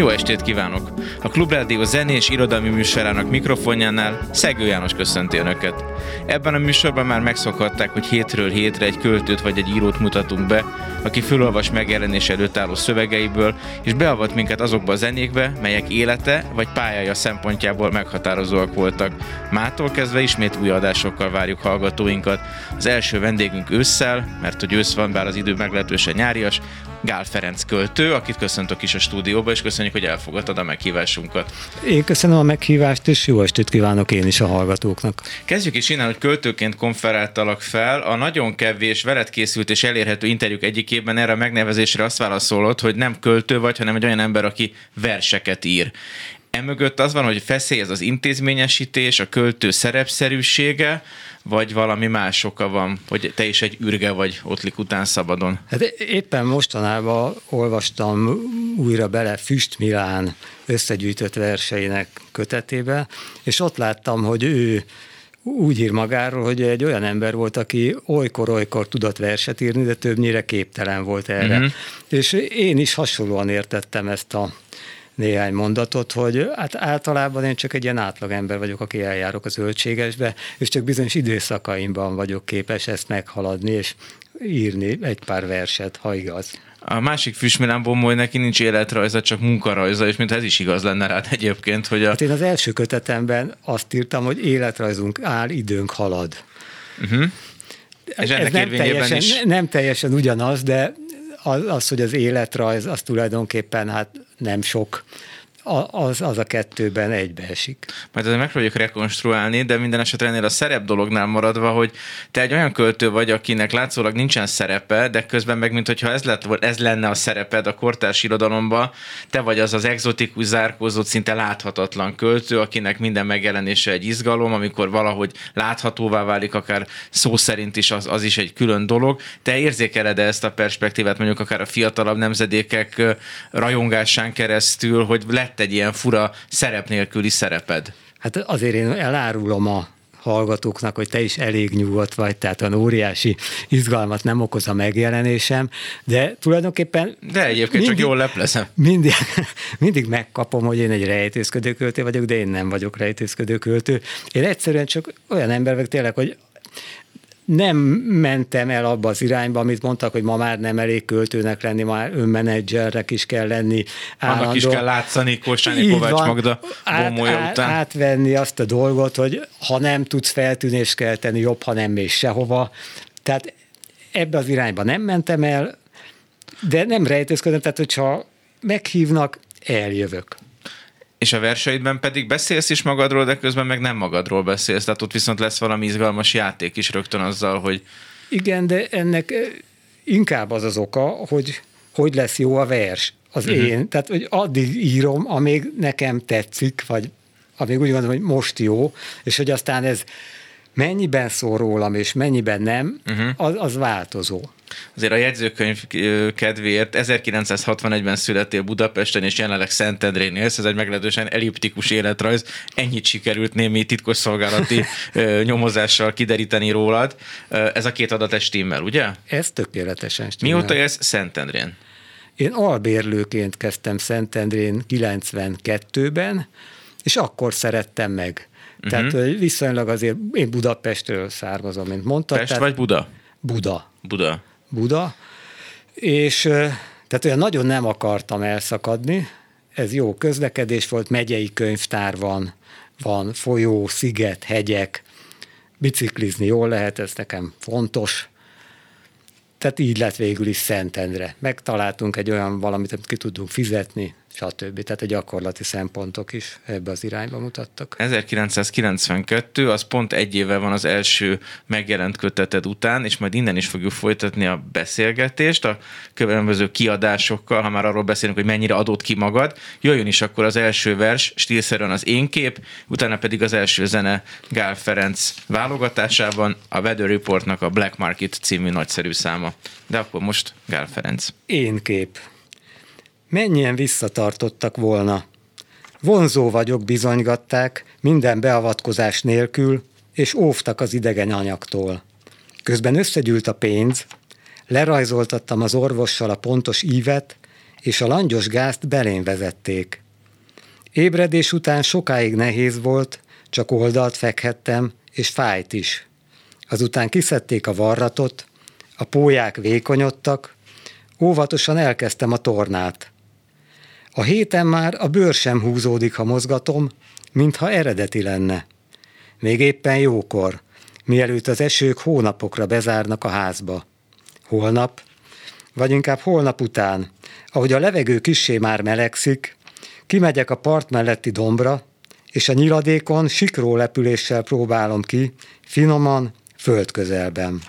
Jó estét kívánok! A Klubrádió zenés irodalmi műsorának mikrofonjánál Szegő János köszönti Önöket. Ebben a műsorban már megszokhatták, hogy hétről hétre egy költőt vagy egy írót mutatunk be, aki fölolvas megjelenés előtt álló szövegeiből, és beavat minket azokba a zenékbe, melyek élete vagy pályája szempontjából meghatározóak voltak. Mától kezdve ismét új adásokkal várjuk hallgatóinkat. Az első vendégünk ősszel, mert hogy ősz van, bár az idő meglehetősen nyárias, Gál Ferenc költő, akit köszöntök is a stúdióba, és köszönjük, hogy elfogadtad a meghívásunkat. Én köszönöm a meghívást, és jó estét kívánok én is a hallgatóknak. Kezdjük is innen, hogy költőként konferáltalak fel. A nagyon kevés veled készült és elérhető interjúk egyikében erre a megnevezésre azt válaszolod, hogy nem költő vagy, hanem egy olyan ember, aki verseket ír. Emögött az van, hogy feszély ez az intézményesítés, a költő szerepszerűsége, vagy valami más oka van, hogy te is egy ürge vagy ottlik után szabadon? Hát éppen mostanában olvastam újra bele Füst Milán összegyűjtött verseinek kötetébe, és ott láttam, hogy ő úgy ír magáról, hogy egy olyan ember volt, aki olykor-olykor tudott verset írni, de többnyire képtelen volt erre. Uh-huh. És én is hasonlóan értettem ezt a néhány mondatot, hogy hát általában én csak egy ilyen átlagember vagyok, aki eljárok az zöldségesbe, és csak bizonyos időszakaimban vagyok képes ezt meghaladni, és írni egy pár verset, ha igaz. A másik Füstmilánból hogy neki nincs életrajza, csak munkarajza, és mint ez is igaz lenne rád egyébként, hogy a... Hát én az első kötetemben azt írtam, hogy életrajzunk áll, időnk halad. Uh-huh. És ennek ez nem teljesen, is... nem teljesen ugyanaz, de az, az, hogy az életrajz, az tulajdonképpen hát nem sok az, az a kettőben egybeesik. Majd ezzel megpróbáljuk rekonstruálni, de minden esetre ennél a szerep dolognál maradva, hogy te egy olyan költő vagy, akinek látszólag nincsen szerepe, de közben meg, mint hogyha ez, lett, ez lenne a szereped a kortárs irodalomban, te vagy az az exotikus, zárkózott, szinte láthatatlan költő, akinek minden megjelenése egy izgalom, amikor valahogy láthatóvá válik, akár szó szerint is az, az is egy külön dolog. Te érzékeled -e ezt a perspektívát mondjuk akár a fiatalabb nemzedékek rajongásán keresztül, hogy lett egy ilyen fura szerep nélküli szereped? Hát azért én elárulom a hallgatóknak, hogy te is elég nyugodt vagy, tehát olyan óriási izgalmat nem okoz a megjelenésem, de tulajdonképpen... De egyébként mindig, csak jól leplezem. Mindig, mindig megkapom, hogy én egy rejtőzködő költő vagyok, de én nem vagyok rejtőzködő költő. Én egyszerűen csak olyan ember vagyok tényleg, hogy nem mentem el abba az irányba, amit mondtak, hogy ma már nem elég költőnek lenni, már önmenedzsernek is kell lenni. Állandó. Annak is kell látszani Kosányi Kovács van, Magda át, át, után. Átvenni azt a dolgot, hogy ha nem tudsz feltűnést kelteni, jobb, ha nem mész sehova. Tehát ebbe az irányba nem mentem el, de nem rejtőzködöm, tehát hogyha meghívnak, eljövök. És a verseidben pedig beszélsz is magadról, de közben meg nem magadról beszélsz, tehát ott viszont lesz valami izgalmas játék is rögtön azzal, hogy... Igen, de ennek inkább az az oka, hogy hogy lesz jó a vers, az uh-huh. én. Tehát, hogy addig írom, amíg nekem tetszik, vagy amíg úgy gondolom, hogy most jó, és hogy aztán ez mennyiben szól rólam, és mennyiben nem, uh-huh. az, az változó. Azért a jegyzőkönyv kedvéért 1961-ben születtél Budapesten, és jelenleg Szentendrén élsz, ez egy meglehetősen elliptikus életrajz. Ennyit sikerült némi titkosszolgálati nyomozással kideríteni rólad. Ez a két adat stimmel, ugye? Ez tökéletesen stimmel. Mióta élsz Szentendrén? Én albérlőként kezdtem Szentendrén 92-ben, és akkor szerettem meg. Uh-huh. Tehát viszonylag azért én Budapestről származom, mint mondtad. Pest tehát, vagy Buda? Buda. Buda. Buda, és tehát olyan nagyon nem akartam elszakadni, ez jó közlekedés volt, megyei könyvtár van, van folyó, sziget, hegyek, biciklizni jól lehet, ez nekem fontos. Tehát így lett végül is Szentendre. Megtaláltunk egy olyan valamit, amit ki tudunk fizetni, stb. Tehát a gyakorlati szempontok is ebbe az irányba mutattak. 1992, az pont egy éve van az első megjelent köteted után, és majd innen is fogjuk folytatni a beszélgetést a különböző kiadásokkal, ha már arról beszélünk, hogy mennyire adott ki magad. Jöjjön is akkor az első vers, stílszerűen az én kép, utána pedig az első zene Gál Ferenc válogatásában, a Weather Reportnak a Black Market című nagyszerű száma. De akkor most Gál Ferenc. Én kép. Mennyien visszatartottak volna. Vonzó vagyok, bizonygatták, minden beavatkozás nélkül, és óvtak az idegen anyagtól. Közben összegyűlt a pénz, lerajzoltattam az orvossal a pontos ívet, és a langyos gázt belén vezették. Ébredés után sokáig nehéz volt, csak oldalt fekhettem, és fájt is. Azután kiszedték a varratot, a pólyák vékonyodtak, óvatosan elkezdtem a tornát. A héten már a bőr sem húzódik, ha mozgatom, mintha eredeti lenne. Még éppen jókor, mielőtt az esők hónapokra bezárnak a házba. Holnap, vagy inkább holnap után, ahogy a levegő kissé már melegszik, kimegyek a part melletti dombra, és a nyiladékon sikró lepüléssel próbálom ki, finoman, földközelben.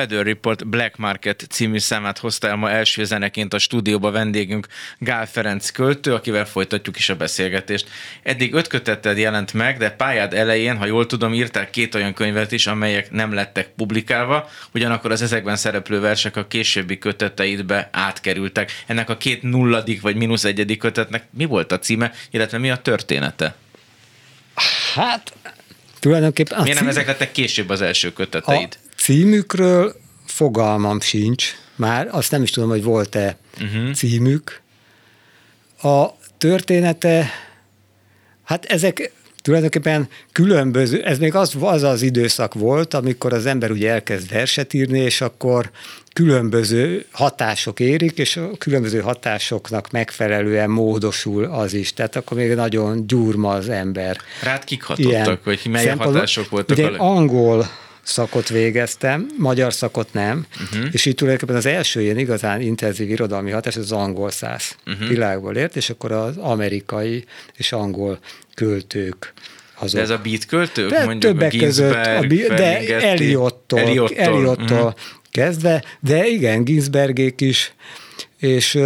Weather Report Black Market című számát hozta el ma első zeneként a stúdióba vendégünk Gál Ferenc költő, akivel folytatjuk is a beszélgetést. Eddig öt köteted jelent meg, de pályád elején, ha jól tudom, írtál két olyan könyvet is, amelyek nem lettek publikálva, ugyanakkor az ezekben szereplő versek a későbbi köteteidbe átkerültek. Ennek a két nulladik vagy mínusz egyedik kötetnek mi volt a címe, illetve mi a története? Hát, tulajdonképpen... Miért nem ezek lettek később az első köteteid? A címükről fogalmam sincs, már azt nem is tudom, hogy volt-e uh-huh. címük. A története, hát ezek tulajdonképpen különböző, ez még az, az az időszak volt, amikor az ember ugye elkezd verset írni, és akkor különböző hatások érik, és a különböző hatásoknak megfelelően módosul az is. Tehát akkor még nagyon gyurma az ember. Rád kik hatottak, hogy mely hatások voltak? Ugye a angol szakot végeztem, magyar szakot nem, uh-huh. és így tulajdonképpen az első ilyen igazán intenzív irodalmi hatás az angol száz uh-huh. világból ért, és akkor az amerikai és angol költők azok. De ez a beat költők? De mondjuk többek között, a, de Eliottól, Eliottól, Eliottól uh-huh. kezdve, de igen, Ginsbergék is, és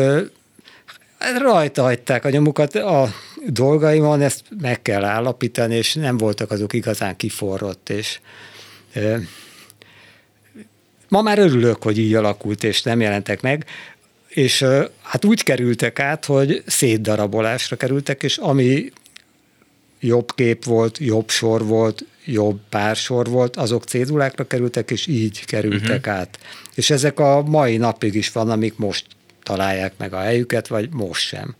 rajta hagyták a nyomukat a dolgaimon, ezt meg kell állapítani, és nem voltak azok igazán kiforrott, és Ma már örülök, hogy így alakult, és nem jelentek meg, és hát úgy kerültek át, hogy szétdarabolásra kerültek, és ami jobb kép volt, jobb sor volt, jobb pársor volt, azok cédulákra kerültek, és így kerültek uh-huh. át. És ezek a mai napig is van, amik most találják meg a helyüket, vagy most sem.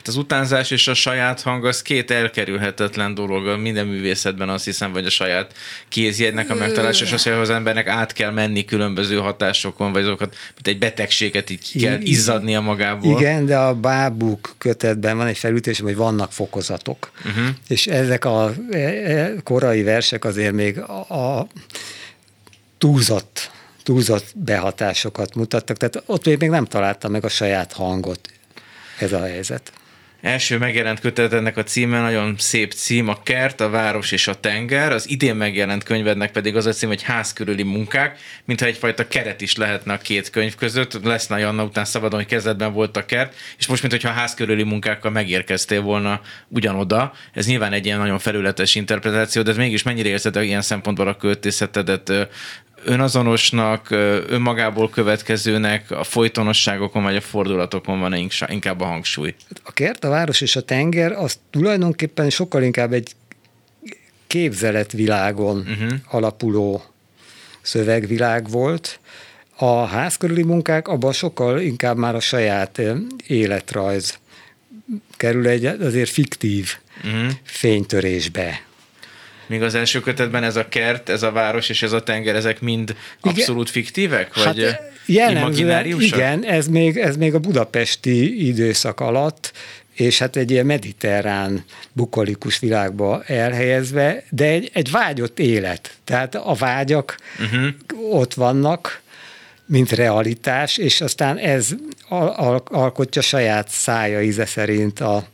Hát az utánzás és a saját hang az két elkerülhetetlen dolog minden művészetben, azt hiszem, vagy a saját kézjegynek a megtalálása, és az, hogy az embernek át kell menni különböző hatásokon, vagy azokat, mint egy betegséget így ki kell izzadnia magából. Igen, de a bábuk kötetben van egy felütés, hogy vannak fokozatok. Uh-huh. És ezek a e, e, korai versek azért még a, a túlzott túlzott behatásokat mutattak, tehát ott még nem találtam meg a saját hangot ez a helyzet. Első megjelent kötet ennek a címe, nagyon szép cím, a kert, a város és a tenger. Az idén megjelent könyvednek pedig az a cím, hogy ház körüli munkák, mintha egyfajta keret is lehetne a két könyv között. Lesz Janna után szabadon, hogy kezdetben volt a kert, és most, mintha a ház körüli munkákkal megérkeztél volna ugyanoda. Ez nyilván egy ilyen nagyon felületes interpretáció, de ez mégis mennyire érzed ilyen szempontból a költészetedet önazonosnak, önmagából következőnek, a folytonosságokon vagy a fordulatokon van inkább a hangsúly? A kert, a város és a tenger az tulajdonképpen sokkal inkább egy képzeletvilágon uh-huh. alapuló szövegvilág volt. A ház körüli munkák abban sokkal inkább már a saját életrajz kerül egy azért fiktív uh-huh. fénytörésbe Míg az első kötetben ez a kert, ez a város és ez a tenger, ezek mind abszolút igen. fiktívek? Vagy hát imagináriusak? Igen, ez még, ez még a budapesti időszak alatt, és hát egy ilyen mediterrán, bukolikus világba elhelyezve, de egy, egy vágyott élet. Tehát a vágyak uh-huh. ott vannak, mint realitás, és aztán ez al- al- alkotja saját szája íze szerint a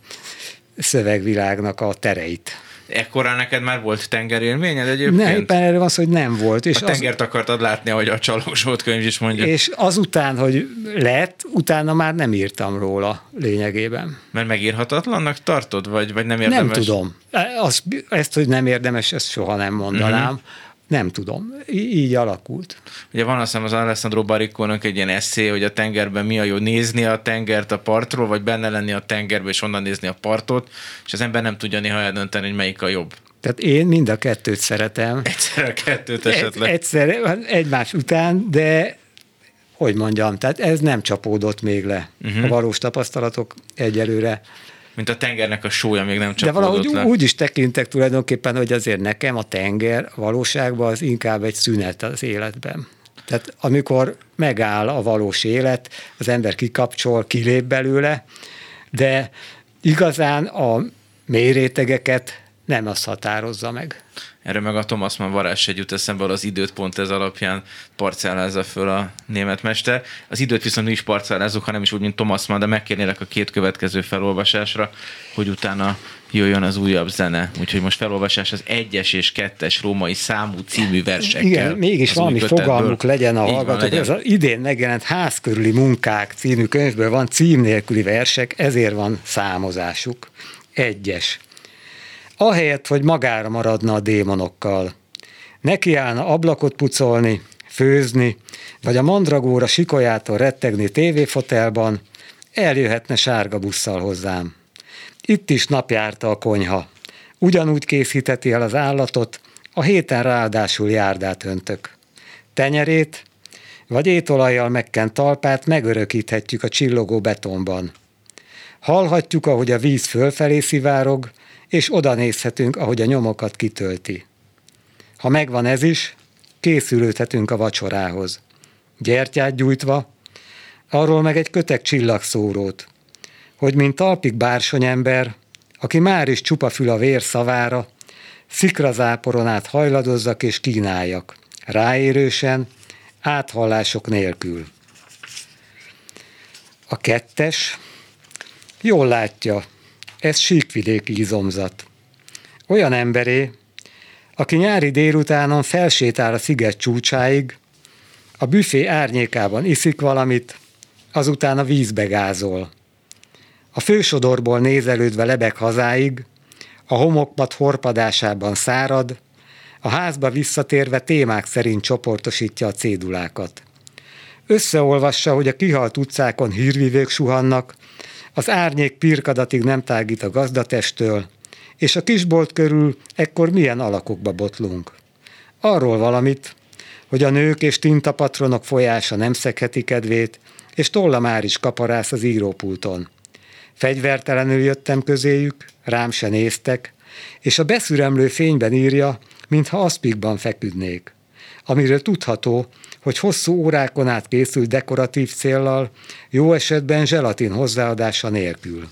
szövegvilágnak a tereit. Ekkora neked már volt tengerélményed egyébként? Nem, éppen erről van hogy nem volt. És a tengert az... akartad látni, ahogy a csalósót könyv is mondja. És azután, hogy lett, utána már nem írtam róla lényegében. Mert megírhatatlannak tartod, vagy, vagy nem érdemes? Nem tudom. Azt, ezt, hogy nem érdemes, ezt soha nem mondanám. Uh-huh. Nem tudom. így alakult. Ugye van azt hiszem az Alessandro Baricónak egy ilyen eszé, hogy a tengerben mi a jó nézni a tengert a partról, vagy benne lenni a tengerben, és onnan nézni a partot, és az ember nem tudja néha eldönteni, hogy melyik a jobb. Tehát én mind a kettőt szeretem. Egyszer a kettőt esetleg. Egyszer, egymás után, de hogy mondjam, tehát ez nem csapódott még le. Uh-huh. A valós tapasztalatok egyelőre mint a tengernek a súlya még nem csak. De valahogy le. úgy is tekintek tulajdonképpen, hogy azért nekem a tenger valóságban az inkább egy szünet az életben. Tehát amikor megáll a valós élet, az ember kikapcsol, kilép belőle, de igazán a mély rétegeket nem azt határozza meg. Erre meg a Thomas Mann varázs jut eszembe, az időt pont ez alapján parcellázza föl a német mester. Az időt viszont mi is parcellázzuk, hanem is úgy, mint Thomas Mann, de megkérnélek a két következő felolvasásra, hogy utána jöjjön az újabb zene. Úgyhogy most felolvasás az egyes és kettes római számú című versekkel. Igen, mégis valami fogalmuk legyen a hallgatók. Ez az idén megjelent ház körüli munkák című könyvből van cím nélküli versek, ezért van számozásuk. Egyes. Ahelyett, hogy magára maradna a démonokkal. Nekiállna ablakot pucolni, főzni, vagy a mandragóra sikolyától rettegni tévéfotelban, eljöhetne sárga busszal hozzám. Itt is napjárta a konyha. Ugyanúgy készíteti el az állatot, a héten ráadásul járdát öntök. Tenyerét, vagy étolajjal megkent talpát megörökíthetjük a csillogó betonban. Hallhatjuk, ahogy a víz fölfelé szivárog, és oda nézhetünk, ahogy a nyomokat kitölti. Ha megvan ez is, készülődhetünk a vacsorához. Gyertyát gyújtva, arról meg egy kötek csillagszórót, hogy mint talpig bársonyember, aki már is csupa fül a vér szavára, szikrazáporon át hajladozzak és kínáljak, ráérősen, áthallások nélkül. A kettes, jól látja, ez síkvidéki izomzat. Olyan emberé, aki nyári délutánon felsétál a sziget csúcsáig, a büfé árnyékában iszik valamit, azután a vízbe gázol. A fősodorból nézelődve lebeg hazáig, a homokmat horpadásában szárad, a házba visszatérve témák szerint csoportosítja a cédulákat. Összeolvassa, hogy a kihalt utcákon hírvívők suhannak, az árnyék pirkadatig nem tágít a gazdatestől, és a kisbolt körül ekkor milyen alakokba botlunk. Arról valamit, hogy a nők és tintapatronok folyása nem szekheti kedvét, és tolla már is kaparász az írópulton. Fegyvertelenül jöttem közéjük, rám se néztek, és a beszüremlő fényben írja, mintha aszpikban feküdnék. Amiről tudható, hogy hosszú órákon át készült dekoratív céllal, jó esetben zselatin hozzáadása nélkül.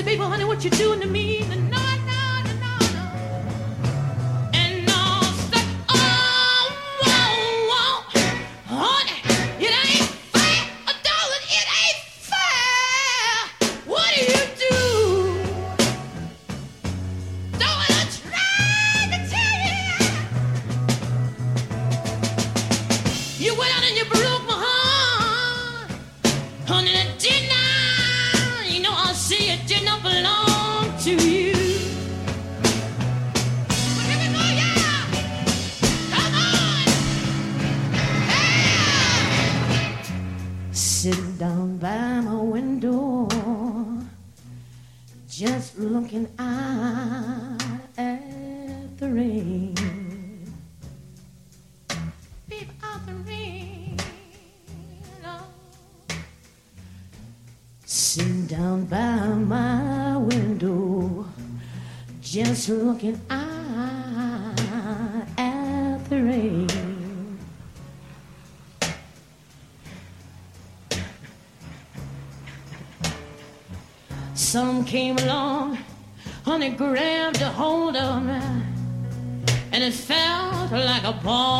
say, baby, honey, what you doing to me tonight? upon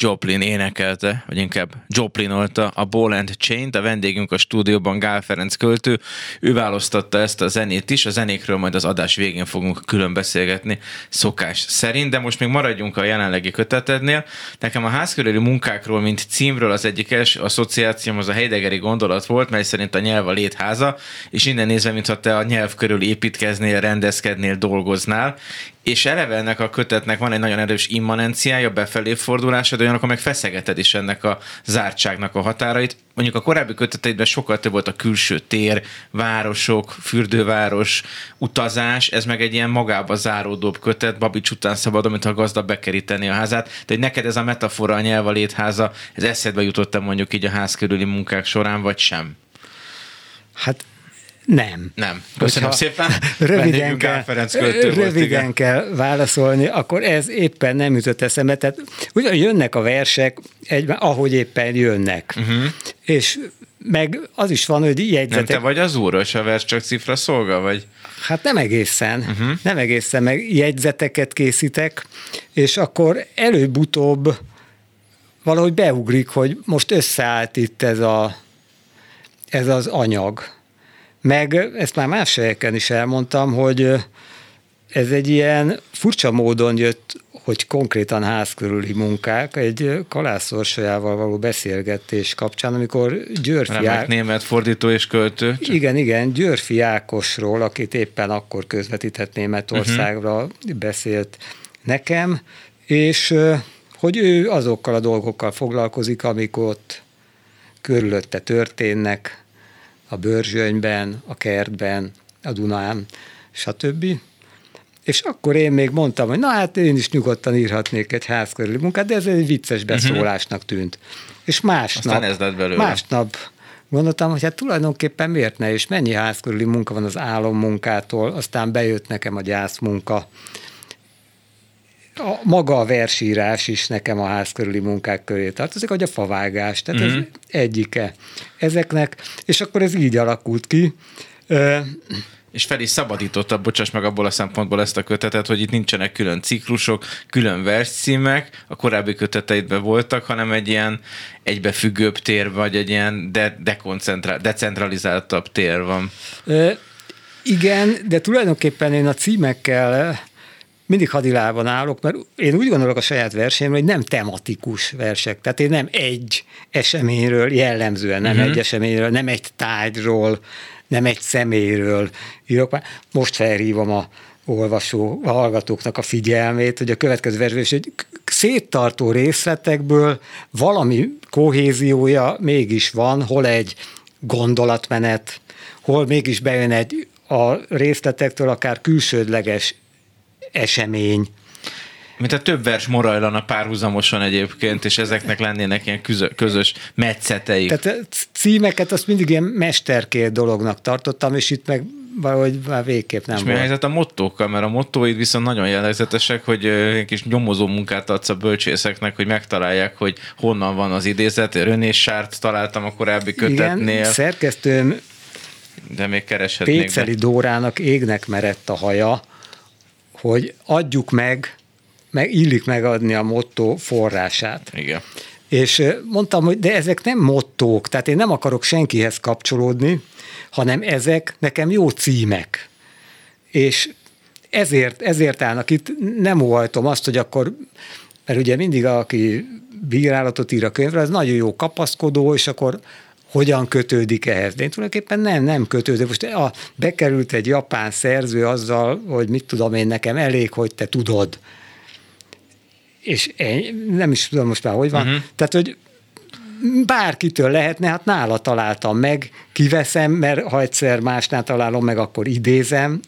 Joplin énekelte, vagy inkább Joplinolta a Ball and Chain-t, a vendégünk a stúdióban Gál Ferenc költő, ő választotta ezt a zenét is, a zenékről majd az adás végén fogunk külön beszélgetni szokás szerint, de most még maradjunk a jelenlegi kötetednél. Nekem a házkörüli munkákról, mint címről az egyik első asszociációm az a Heideggeri gondolat volt, mely szerint a nyelv a létháza, és innen nézve, mintha te a nyelv körül építkeznél, rendezkednél, dolgoznál, és eleve ennek a kötetnek van egy nagyon erős immanenciája, befelé fordulása, de olyanok, meg feszegeted is ennek a zártságnak a határait. Mondjuk a korábbi köteteidben sokkal több volt a külső tér, városok, fürdőváros, utazás, ez meg egy ilyen magába záródóbb kötet, Babics után szabadon, mint a gazda bekeríteni a házát, de neked ez a metafora, a nyelv a létháza, ez eszedbe jutott mondjuk így a ház körüli munkák során, vagy sem? Hát nem. Nem. Köszönöm Hogyha szépen. Röviden, kell, Ferenc volt, röviden igen. kell válaszolni, akkor ez éppen nem jutott eszembe. Tehát ugyan jönnek a versek, egy, ahogy éppen jönnek. Uh-huh. És meg az is van, hogy Nem jegyzetek. te vagy az úr, és a vers csak cifra szolga, vagy? Hát nem egészen, uh-huh. nem egészen, meg jegyzeteket készítek, és akkor előbb-utóbb valahogy beugrik, hogy most összeállt itt ez, a, ez az anyag. Meg ezt már más helyeken is elmondtam, hogy ez egy ilyen furcsa módon jött, hogy konkrétan ház körüli munkák, egy kalászorsolyával való beszélgetés kapcsán, amikor Györfi Remek német fordító és költő. Csak igen, igen, Györfi Ákosról, akit éppen akkor közvetített Németországra uh-huh. beszélt nekem, és hogy ő azokkal a dolgokkal foglalkozik, amik ott körülötte történnek, a Börzsönyben, a kertben, a Dunán, stb. És akkor én még mondtam, hogy na hát én is nyugodtan írhatnék egy ház körüli munkát, de ez egy vicces beszólásnak tűnt. És másnap, Aztán ez lett belőle. másnap gondoltam, hogy hát tulajdonképpen miért ne, és mennyi ház körüli munka van az álommunkától, aztán bejött nekem a gyászmunka, a, maga a versírás is nekem a ház körüli munkák köré tartozik, hogy a favágás, tehát Mhm. ez egyike ezeknek, és akkor ez így alakult ki. Ö, és fel is szabadította, bocsáss meg abból a szempontból ezt a kötetet, hogy itt nincsenek külön ciklusok, külön verscímek, a korábbi köteteidben voltak, hanem egy ilyen egybefüggőbb tér, vagy egy ilyen de- dekoncentrá- decentralizáltabb tér van. Ö, igen, de tulajdonképpen én a címekkel mindig hadilában állok, mert én úgy gondolok a saját versenyemről, hogy nem tematikus versek. Tehát én nem egy eseményről jellemzően, nem uh-huh. egy eseményről, nem egy tárgyról, nem egy személyről írok. Most felhívom a olvasó, a hallgatóknak a figyelmét, hogy a következő versben is egy széttartó részletekből valami kohéziója mégis van, hol egy gondolatmenet, hol mégis bejön egy a részletektől akár külsődleges esemény. Mint a több vers morajlana párhuzamosan egyébként, és ezeknek lennének ilyen közö- közös metszeteik. Tehát a címeket azt mindig ilyen mesterkér dolognak tartottam, és itt meg valahogy már végképp nem És mi a volt. helyzet a mottókkal? Mert a mottóid viszont nagyon jellegzetesek, hogy egy kis nyomozó munkát adsz a bölcsészeknek, hogy megtalálják, hogy honnan van az idézet. René Sárt találtam a korábbi kötetnél, Igen, szerkesztőm de még kereshetnék. Péceli be. Dórának égnek merett a haja, hogy adjuk meg, meg illik megadni a motto forrását. Igen. És mondtam, hogy de ezek nem mottók, tehát én nem akarok senkihez kapcsolódni, hanem ezek nekem jó címek. És ezért, ezért állnak itt, nem óhajtom azt, hogy akkor, mert ugye mindig aki bírálatot ír a könyvre, az nagyon jó kapaszkodó, és akkor hogyan kötődik ehhez. De én tulajdonképpen nem, nem kötődik. Most a, bekerült egy japán szerző azzal, hogy mit tudom én, nekem elég, hogy te tudod. És én nem is tudom most már, hogy van. Uh-huh. Tehát, hogy bárkitől lehetne, hát nála találtam meg, kiveszem, mert ha egyszer másnál találom meg, akkor idézem,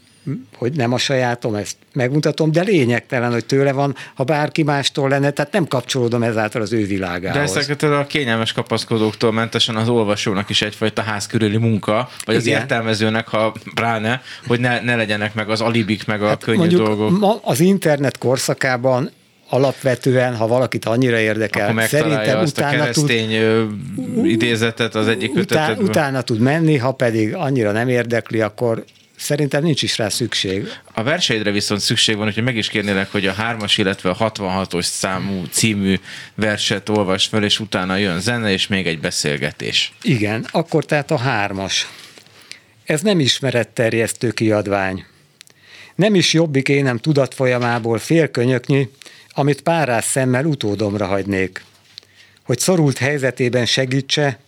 hogy nem a sajátom, ezt megmutatom, de lényegtelen, hogy tőle van, ha bárki mástól lenne, tehát nem kapcsolódom ezáltal az ő De világához. ezeket a kényelmes kapaszkodóktól mentesen az olvasónak is egyfajta ház körüli munka, vagy az Igen. értelmezőnek, ha pláne, hogy ne, ne legyenek meg az alibik, meg a hát könnyű dolgok. ma az internet korszakában alapvetően, ha valakit annyira érdekel, Akkor szerintem azt a utána tud, keresztény ö, idézetet az egyik utá, kötetetből. utána tud menni, ha pedig annyira nem érdekli, akkor szerintem nincs is rá szükség. A verseidre viszont szükség van, úgyhogy meg is kérnélek, hogy a 3-as, illetve a 66-os számú című verset olvas fel, és utána jön zene, és még egy beszélgetés. Igen, akkor tehát a hármas. Ez nem ismeretterjesztő kiadvány. Nem is jobbik énem tudatfolyamából félkönyöknyi, amit párás szemmel utódomra hagynék. Hogy szorult helyzetében segítse,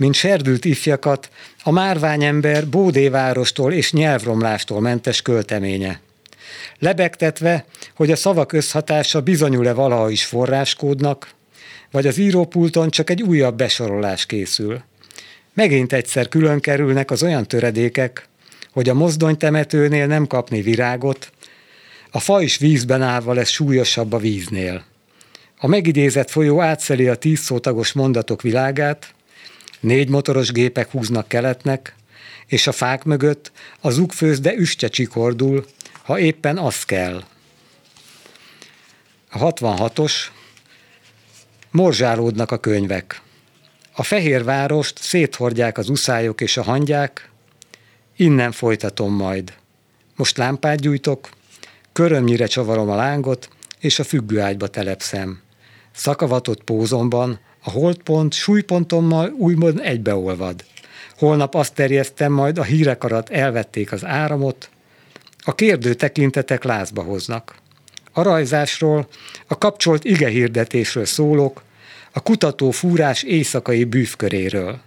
mint serdült ifjakat, a márványember Bódévárostól és nyelvromlástól mentes költeménye. Lebegtetve, hogy a szavak összhatása bizonyul-e valaha is forráskódnak, vagy az írópulton csak egy újabb besorolás készül. Megint egyszer külön kerülnek az olyan töredékek, hogy a mozdonytemetőnél nem kapni virágot, a fa is vízben állva lesz súlyosabb a víznél. A megidézett folyó átszeli a tíz szótagos mondatok világát, négy motoros gépek húznak keletnek, és a fák mögött az ugfőzde üstye csikordul, ha éppen az kell. A 66-os morzsálódnak a könyvek. A fehér várost széthordják az uszályok és a hangyák, innen folytatom majd. Most lámpát gyújtok, körömnyire csavarom a lángot, és a függőágyba telepszem. Szakavatott pózomban, a holdpont súlypontommal úgymond egybeolvad. Holnap azt terjesztem majd, a hírek alatt elvették az áramot, a kérdő tekintetek lázba hoznak. A rajzásról, a kapcsolt ige hirdetésről szólok, a kutató fúrás éjszakai bűvköréről.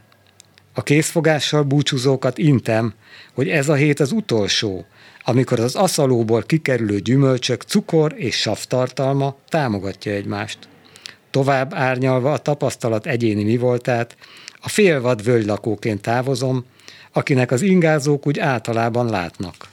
A készfogással búcsúzókat intem, hogy ez a hét az utolsó, amikor az aszalóból kikerülő gyümölcsök cukor és sav tartalma támogatja egymást. Tovább árnyalva a tapasztalat egyéni mi voltát, a félvad völgylakóként távozom, akinek az ingázók úgy általában látnak.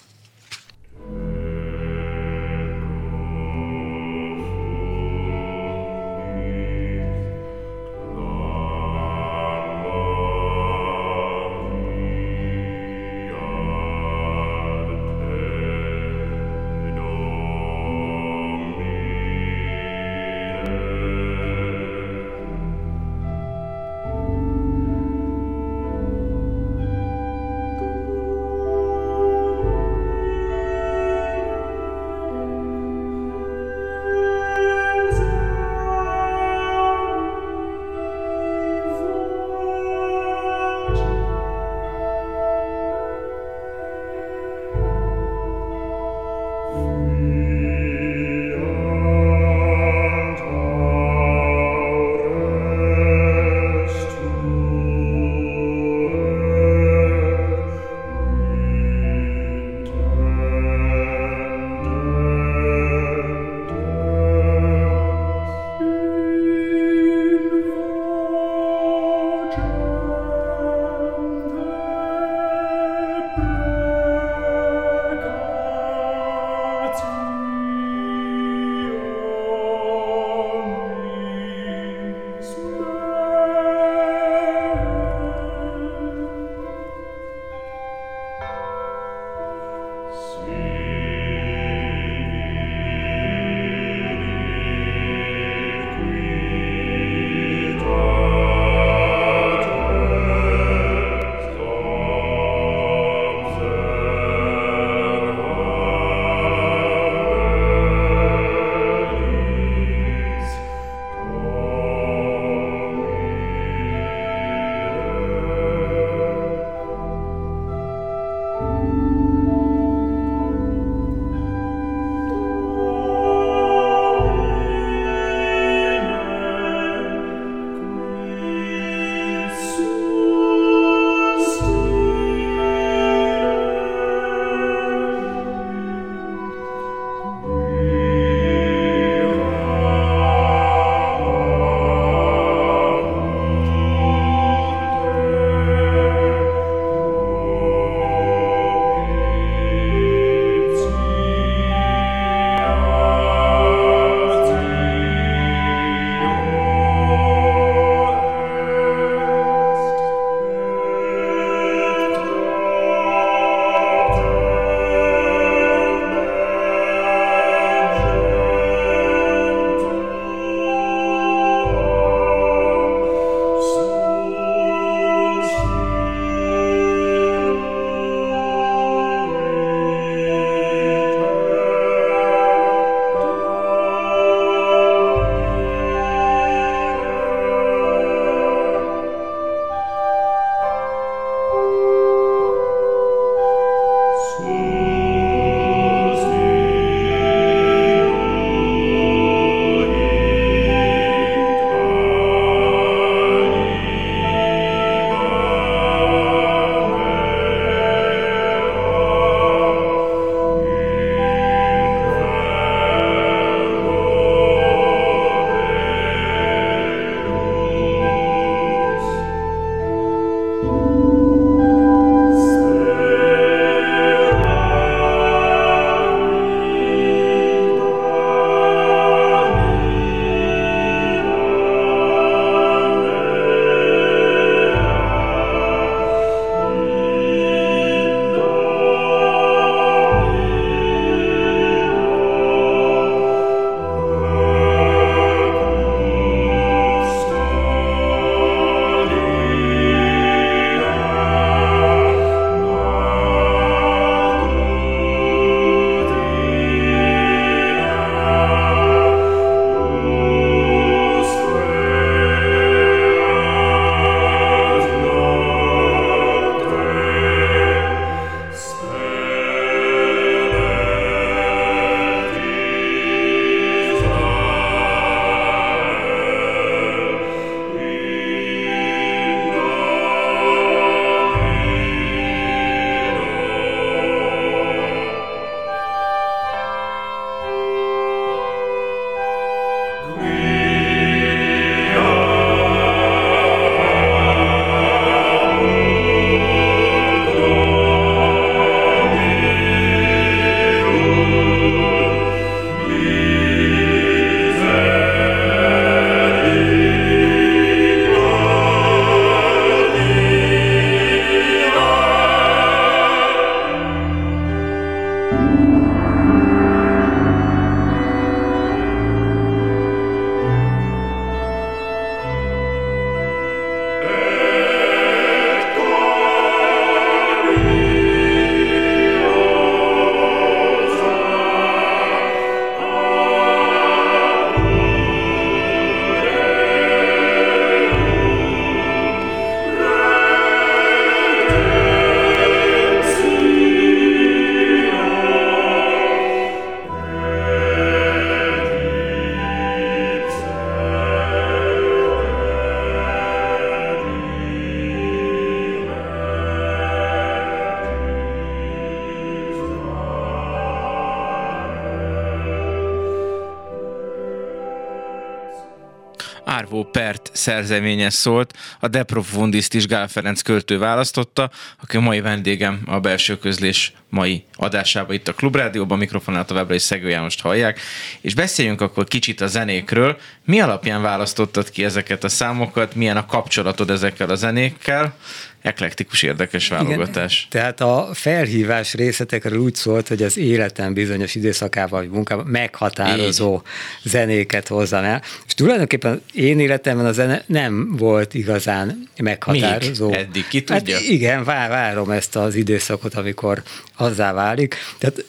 Szerzeménye szólt, a De Profundist is Gál Ferenc költő választotta, aki a mai vendégem a belső közlés mai adásában itt a Klubrádióban, mikrofonál továbbra is Szegő Jánost hallják, és beszéljünk akkor kicsit a zenékről. Mi alapján választottad ki ezeket a számokat, milyen a kapcsolatod ezekkel a zenékkel? Eklektikus, érdekes válogatás. Igen, tehát a felhívás részletekről úgy szólt, hogy az életem bizonyos időszakával, vagy munkában meghatározó Így. zenéket hozzam el. És tulajdonképpen én életemben a zene nem volt igazán meghatározó. Még? Eddig ki tudja? Hát igen, vár, várom ezt az időszakot, amikor azzá válik. Tehát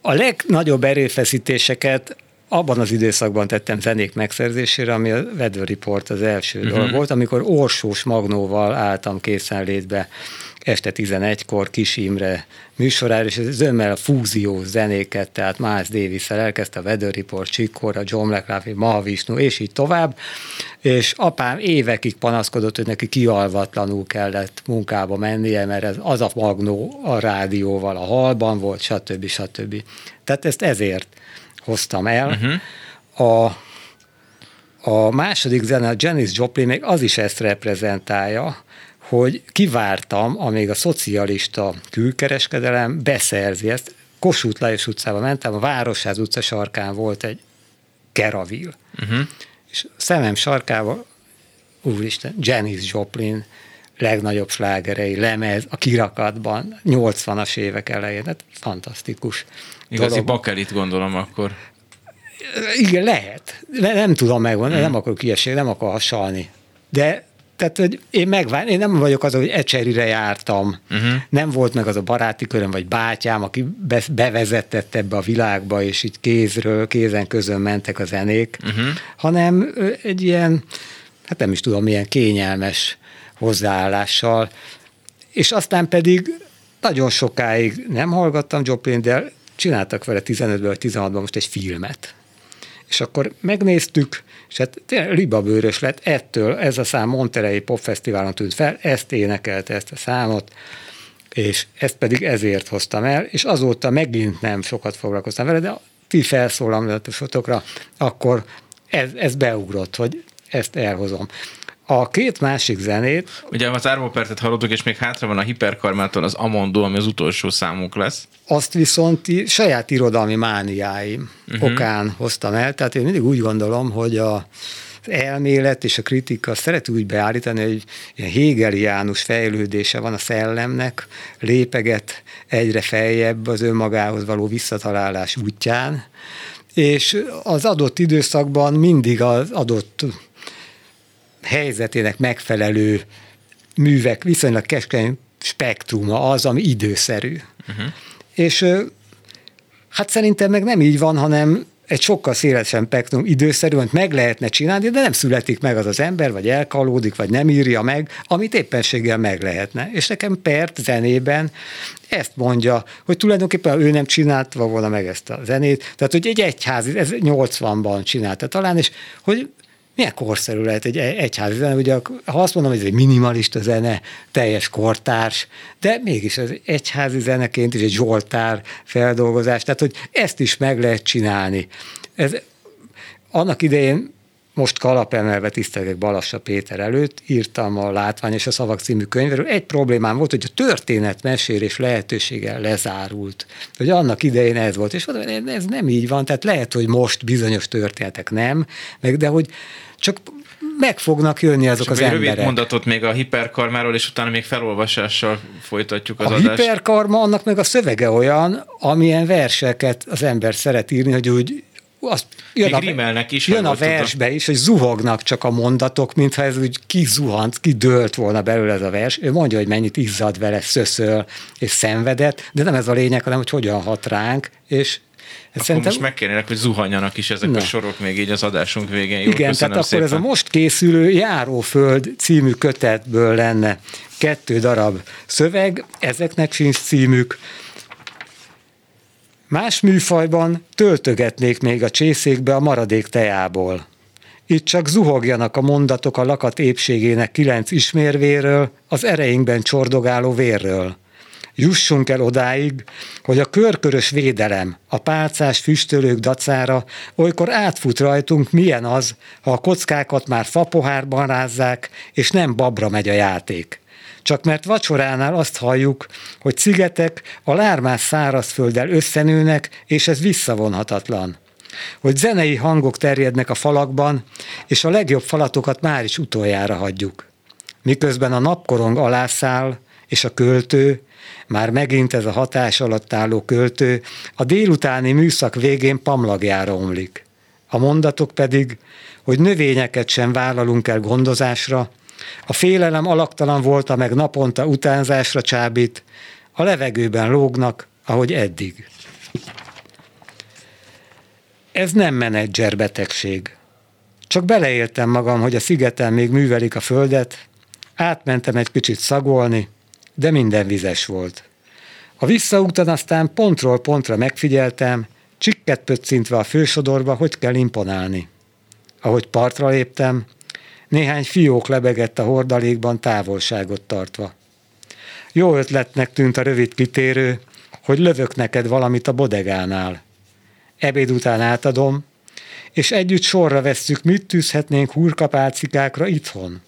a legnagyobb erőfeszítéseket abban az időszakban tettem zenék megszerzésére, ami a Weather Report az első uh-huh. dolog volt, amikor Orsós Magnóval álltam készenlétbe este 11-kor Kis Imre műsorára, és ez a fúzió zenéket, tehát Miles davis elkezdte a Weather Report, Csikkora, John McLaughlin, Mahavishnu, és így tovább, és apám évekig panaszkodott, hogy neki kialvatlanul kellett munkába mennie, mert ez az a magnó a rádióval, a halban volt, stb. stb. Tehát ezt ezért hoztam el. Uh-huh. A, a második zene, a Janis Joplin, még az is ezt reprezentálja, hogy kivártam, amíg a szocialista külkereskedelem beszerzi ezt. Kossuth Lajos utcába mentem, a Városház utca sarkán volt egy keravil. Uh-huh. És szemem sarkával, úristen, Janis Joplin legnagyobb slágerei, lemez, a kirakatban, 80-as évek elején, tehát fantasztikus. Igazi dolog. bakelit gondolom akkor. Igen, lehet. Nem tudom megmondani, hmm. nem akarok ilyeség, nem akar hasalni. De tehát, hogy én megvár, én nem vagyok az, hogy ecserire jártam. Uh-huh. Nem volt meg az a baráti köröm, vagy bátyám, aki be, bevezetett ebbe a világba, és így kézről, kézen közön mentek a zenék, uh-huh. hanem egy ilyen, hát nem is tudom, milyen kényelmes hozzáállással. És aztán pedig nagyon sokáig nem hallgattam Joplin, de csináltak vele 15-ből vagy 16-ban most egy filmet. És akkor megnéztük, és hát libabőrös lett ettől, ez a szám Monterey Pop Fesztiválon tűnt fel, ezt énekelte ezt a számot, és ezt pedig ezért hoztam el, és azóta megint nem sokat foglalkoztam vele, de ti felszólalmatosotokra, akkor ez, ez beugrott, hogy ezt elhozom. A két másik zenét... Ugye az Árvópertet hallottuk, és még hátra van a Hiperkarmától az Amondo, ami az utolsó számunk lesz. Azt viszont saját irodalmi mániáim uh-huh. okán hoztam el, tehát én mindig úgy gondolom, hogy a elmélet és a kritika szeret úgy beállítani, hogy ilyen hegeliánus fejlődése van a szellemnek, lépeget egyre feljebb az önmagához való visszatalálás útján, és az adott időszakban mindig az adott helyzetének megfelelő művek viszonylag keskeny spektruma az, ami időszerű. Uh-huh. És hát szerintem meg nem így van, hanem egy sokkal szélesebb spektrum időszerűen meg lehetne csinálni, de nem születik meg az az ember, vagy elkalódik, vagy nem írja meg, amit éppenséggel meg lehetne. És nekem Pert zenében ezt mondja, hogy tulajdonképpen ő nem csinálta volna meg ezt a zenét, tehát hogy egy egyházi, ez 80-ban csinálta talán, és hogy milyen korszerű lehet egy egyházi zene, ugye ha azt mondom, hogy ez egy minimalista zene, teljes kortárs, de mégis az egyházi zeneként is egy zsoltár feldolgozás, tehát hogy ezt is meg lehet csinálni. Ez, annak idején most kalapemelve tisztelgek Balassa Péter előtt, írtam a Látvány és a Szavak című könyvről. Egy problémám volt, hogy a történetmesélés lehetősége lezárult. Hogy annak idején ez volt, és mondom, ez nem így van, tehát lehet, hogy most bizonyos történetek nem, meg de hogy csak meg fognak jönni azok az emberek. rövid mondatot még a hiperkarmáról, és utána még felolvasással folytatjuk az a adást. A hiperkarma, annak meg a szövege olyan, amilyen verseket az ember szeret írni, hogy úgy azt jön, Még a, is, jön a versbe tudom. is, hogy zuhognak csak a mondatok, mintha ez úgy kizuhant, kidőlt volna belőle ez a vers. Ő mondja, hogy mennyit izzad vele, szöszöl és szenvedett, de nem ez a lényeg, hanem hogy hogyan hat ránk, és akkor szerintem... most megkérnélek, hogy zuhanjanak is ezek Na. a sorok még így az adásunk végén. Jó, Igen, tehát akkor szépen. ez a most készülő Járóföld című kötetből lenne kettő darab szöveg, ezeknek sincs címük, Más műfajban töltögetnék még a csészékbe a maradék teából. Itt csak zuhogjanak a mondatok a lakat épségének kilenc ismérvéről, az ereinkben csordogáló vérről. Jussunk el odáig, hogy a körkörös védelem, a pálcás füstölők dacára olykor átfut rajtunk, milyen az, ha a kockákat már fapohárban rázzák, és nem babra megy a játék. Csak mert vacsoránál azt halljuk, hogy szigetek a lármás szárazfölddel összenőnek, és ez visszavonhatatlan. Hogy zenei hangok terjednek a falakban, és a legjobb falatokat már is utoljára hagyjuk. Miközben a napkorong alászáll, és a költő, már megint ez a hatás alatt álló költő, a délutáni műszak végén pamlagjára omlik. A mondatok pedig, hogy növényeket sem vállalunk el gondozásra, a félelem alaktalan volta meg naponta utánzásra csábít, a levegőben lógnak, ahogy eddig. Ez nem menedzser betegség. Csak beleéltem magam, hogy a szigeten még művelik a földet, átmentem egy kicsit szagolni, de minden vizes volt. A visszaúton aztán pontról pontra megfigyeltem, csikket pöccintve a fősodorba, hogy kell imponálni. Ahogy partra léptem, néhány fiók lebegett a hordalékban távolságot tartva. Jó ötletnek tűnt a rövid kitérő, hogy lövök neked valamit a bodegánál. Ebéd után átadom, és együtt sorra vesszük, mit tűzhetnénk hurkapálcikákra itthon,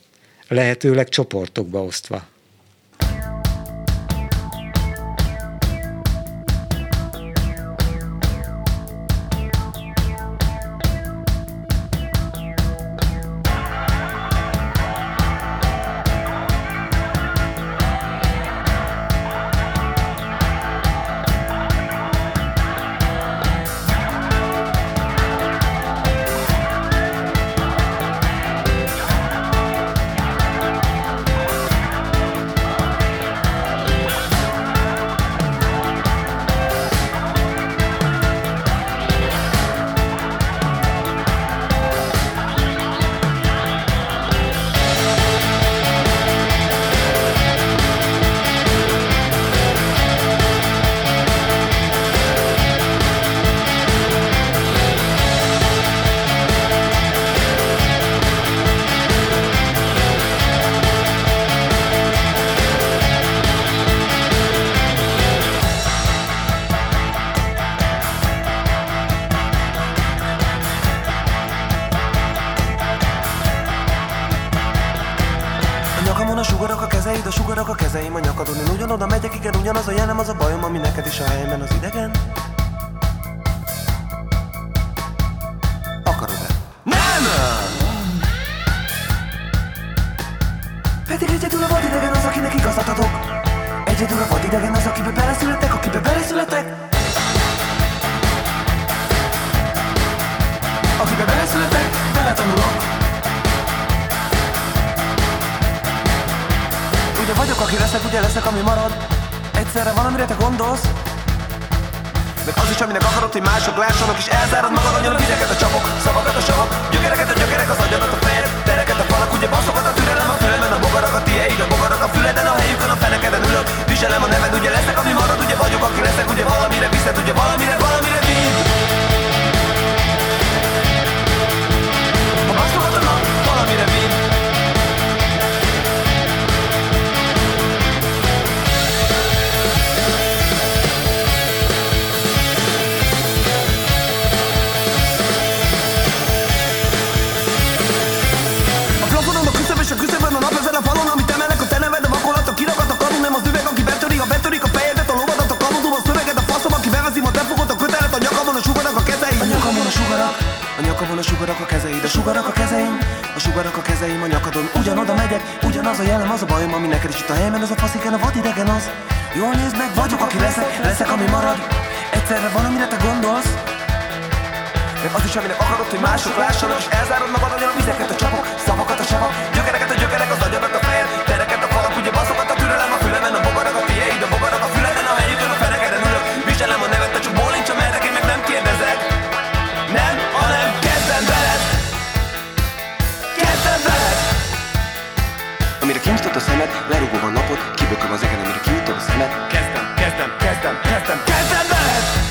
lehetőleg csoportokba osztva. Nyomon a kezeid, a sugarak a kezeim a nyakadon Én ugyanoda megyek, igen, ugyanaz a jelem, az a bajom, ami neked is a helyemen az idegen Akarod-e? Nem! Pedig egyedül a vadidegen az, akinek igazat adok Egyedül a vadidegen az, akibe beleszületek, akibe beleszületek aki leszek, ugye leszek, ami marad. Egyszerre van, amire te gondolsz. Meg az is, aminek akarod, hogy mások lássanak És elzárad magad agyon a vizeket a csapok Szavakat a savak, gyökereket a gyökerek Az agyadat a fejed, tereket a falak Ugye baszokat a türelem a fülemben A bogarak a tieid, a bogarak a füleden A helyükön a fenekeden ülök. Viselem a neved, ugye leszek, ami marad Ugye vagyok, aki leszek, ugye valamire viszed Ugye valamire, valamire vidd nyakamon a sugarak a kezeid A sugarak a kezeim, a sugarak a kezeim a nyakadon Ugyanoda megyek, ugyanaz a jelem, az a bajom Ami neked is itt a helyemen, ez a fasziken, a vadidegen az. Jól nézd meg, vagyok, aki leszek, leszek, ami marad. Egyszerre van, amire te gondolsz. Meg az is, aminek akarod, hogy mások lássanak És elzárod magad agyon a vizeket, a csapok, szavakat a savak. Gyökereket a gyökerek, az agyadat szemed, lerúgom a napot Kibököm az egen, amire kinyitod a szemed. Kezdem, kezdem, kezdem, kezdem, kezdem veled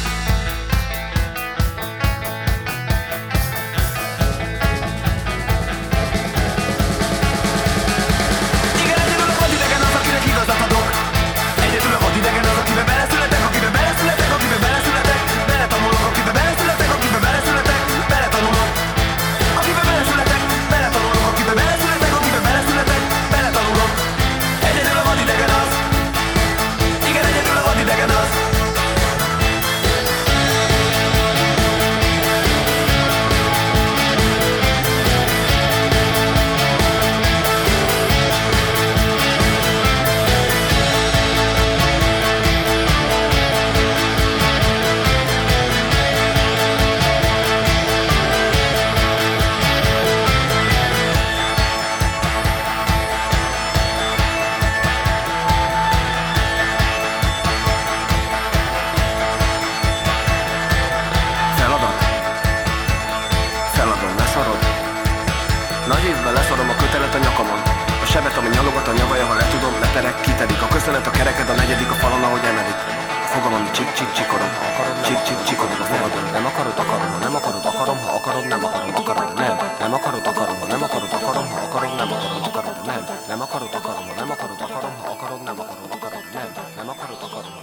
Nagy évben leszarom a kötelet a nyakamon. A sebet, ami nyalogat a nyavaja, ha letudom, leterek, kitedik. A köszönet a kereked, a negyedik a falon, ahogy emelik. A fogam, ami csik csik csikorom. Ha akarod, csik csik csikorog a fogadon Nem akarod, akarom, ha nem akarod, akarom Ha akarod, nem akarom, akarom, nem. Nem akarod, akarom, ha nem akarod, akarom Ha akarom, nem akarom, akarom, nem. Nem akarod, akarom, ha nem akarod, akarom Ha akarod, nem akarod, akarom, nem. Nem akarod, akarom,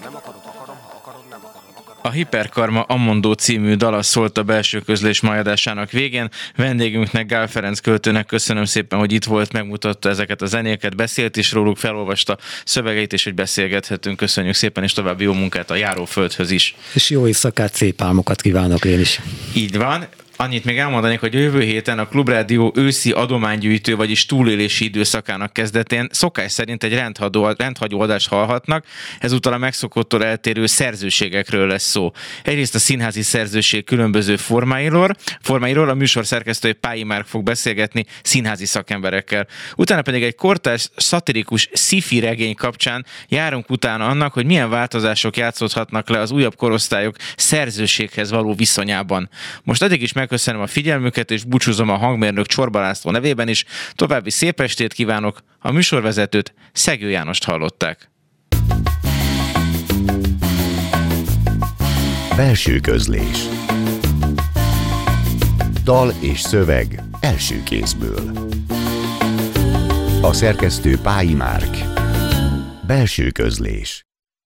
a Hiperkarma Ammondó című dala szólt a belső közlés majadásának végén. Vendégünknek, Gál Ferenc költőnek köszönöm szépen, hogy itt volt, megmutatta ezeket a zenéket, beszélt is róluk, felolvasta szövegeit, és hogy beszélgethetünk. Köszönjük szépen, és további jó munkát a járóföldhöz is. És jó éjszakát, szép álmokat kívánok én is. Így van. Annyit még elmondanék, hogy jövő héten a Klubrádió őszi adománygyűjtő, vagyis túlélési időszakának kezdetén szokás szerint egy rendhagyó, rendhagyó adást hallhatnak, ezúttal a megszokottól eltérő szerzőségekről lesz szó. Egyrészt a színházi szerzőség különböző formáiról, formáiról a műsor szerkesztője Pályi Márk fog beszélgetni színházi szakemberekkel. Utána pedig egy kortárs szatirikus sci regény kapcsán járunk utána annak, hogy milyen változások játszódhatnak le az újabb korosztályok szerzőséghez való viszonyában. Most eddig is megköszönöm a figyelmüket, és búcsúzom a hangmérnök Csorba nevében is. További szép estét kívánok, a műsorvezetőt Szegő Jánost hallották. Belső közlés. Dal és szöveg első kézből. A szerkesztő Pályi Márk. Belső közlés